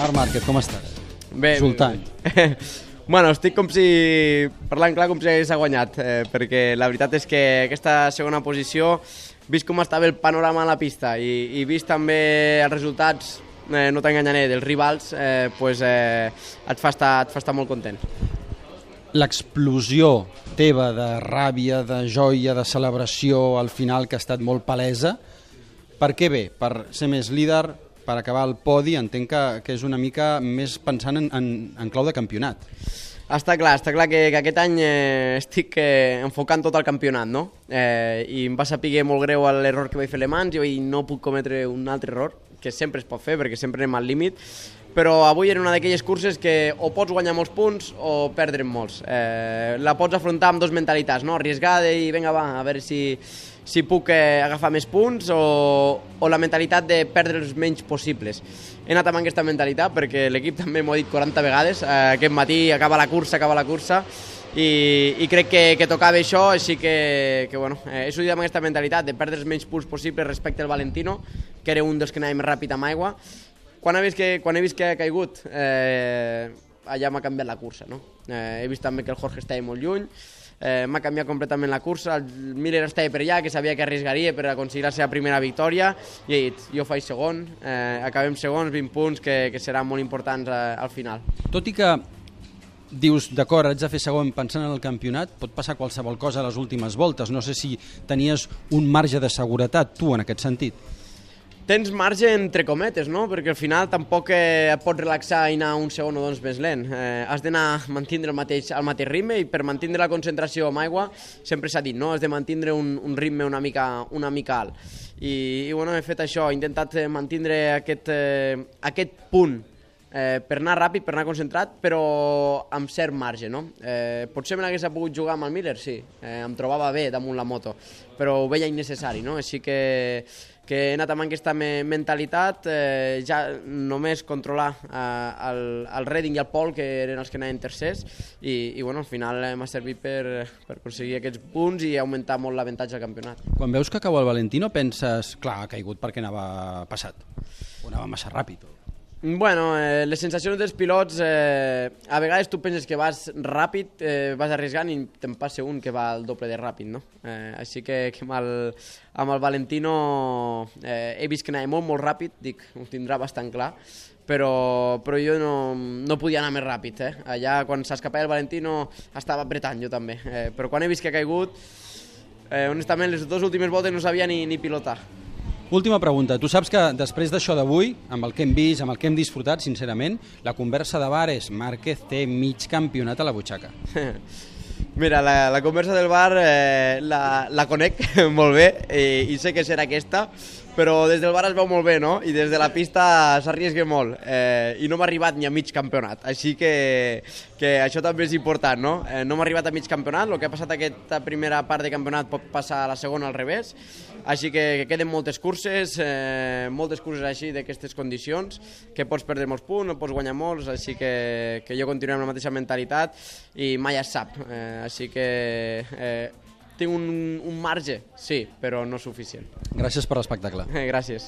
Marc Márquez, com estàs? Bé, Sultan. bueno, estic com si, parlant clar, com si hagués guanyat, eh, perquè la veritat és que aquesta segona posició, vist com estava el panorama a la pista i, i vist també els resultats, eh, no t'enganyaré, dels rivals, eh, pues, eh, et, fa estar, et fa estar molt content. L'explosió teva de ràbia, de joia, de celebració al final que ha estat molt palesa, per què bé? Per ser més líder, per acabar el podi, entenc que, que és una mica més pensant en, en, en clau de campionat. Està clar, està clar que, que aquest any eh, estic eh, enfocant tot el campionat, no? Eh, I em va saber molt greu l'error que vaig fer a Le Mans i no puc cometre un altre error, que sempre es pot fer perquè sempre anem al límit, però avui era una d'aquelles curses que o pots guanyar molts punts o perdre molts. Eh, la pots afrontar amb dos mentalitats, no? Arriesgada i vinga va, a veure si, si puc eh, agafar més punts o, o la mentalitat de perdre els menys possibles. He anat amb aquesta mentalitat perquè l'equip també m'ho ha dit 40 vegades, eh, aquest matí acaba la cursa, acaba la cursa, i, i crec que, que tocava això, així que, que bueno, eh, he sortit amb aquesta mentalitat de perdre els menys punts possibles respecte al Valentino, que era un dels que anava més ràpid amb aigua. Quan he vist que, quan he vist que ha caigut, eh, allà m'ha canviat la cursa. No? Eh, he vist també que el Jorge estava molt lluny, eh, m'ha canviat completament la cursa, el Miller estava per allà, que sabia que arriesgaria per aconseguir la seva primera victòria, i he dit, jo faig segon, eh, acabem segons, 20 punts, que, que seran molt importants eh, al final. Tot i que dius, d'acord, haig de fer segon pensant en el campionat, pot passar qualsevol cosa a les últimes voltes. No sé si tenies un marge de seguretat, tu, en aquest sentit. Tens marge entre cometes, no? Perquè al final tampoc eh, et pots relaxar i anar un segon o dos més lent. Eh, has d'anar mantindre el mateix, el mateix ritme i per mantindre la concentració amb aigua sempre s'ha dit, no? Has de mantindre un, un ritme una mica, una mica alt. I, i bueno, he fet això, he intentat eh, mantindre aquest, eh, aquest punt eh, per anar ràpid, per anar concentrat, però amb cert marge, no? Eh, potser me l'hagués pogut jugar amb el Miller, sí, eh, em trobava bé damunt la moto, però ho veia innecessari, no? Així que, que he anat amb aquesta me mentalitat, eh, ja només controlar eh, el, el Redding i el Pol, que eren els que anaven tercers, i, i bueno, al final eh, m'ha servit per, per aconseguir aquests punts i augmentar molt l'avantatge al campionat. Quan veus que cau el Valentino penses, clar, ha caigut perquè anava passat, o anava massa ràpid. O... Bueno, eh, les sensacions dels pilots, eh, a vegades tu penses que vas ràpid, eh, vas arriesgant i te'n passa un que va al doble de ràpid, no? Eh, així que, que amb, el, amb el Valentino eh, he vist que anava molt, molt ràpid, dic, ho tindrà bastant clar, però, però jo no, no podia anar més ràpid, eh? Allà, quan s'escapava el Valentino, estava apretant jo també, eh, però quan he vist que ha caigut, eh, honestament, les dues últimes voltes no sabia ni, ni pilotar. Última pregunta. Tu saps que després d'això d'avui, amb el que hem vist, amb el que hem disfrutat, sincerament, la conversa de bar és Márquez té mig campionat a la butxaca. Mira, la, la conversa del bar eh, la, la conec molt bé i, i sé que serà aquesta, però des del bar es veu molt bé, no? I des de la pista s'arriesga molt. Eh, I no m'ha arribat ni a mig campionat, així que, que això també és important, no? Eh, no m'ha arribat a mig campionat, el que ha passat aquesta primera part de campionat pot passar a la segona al revés, així que, que queden moltes curses, eh, moltes curses així d'aquestes condicions, que pots perdre molts punts, o pots guanyar molts, així que, que jo continuo amb la mateixa mentalitat i mai es sap. Eh, així que eh, tinc un, un marge, sí, però no suficient. Gràcies per l'espectacle. Gràcies.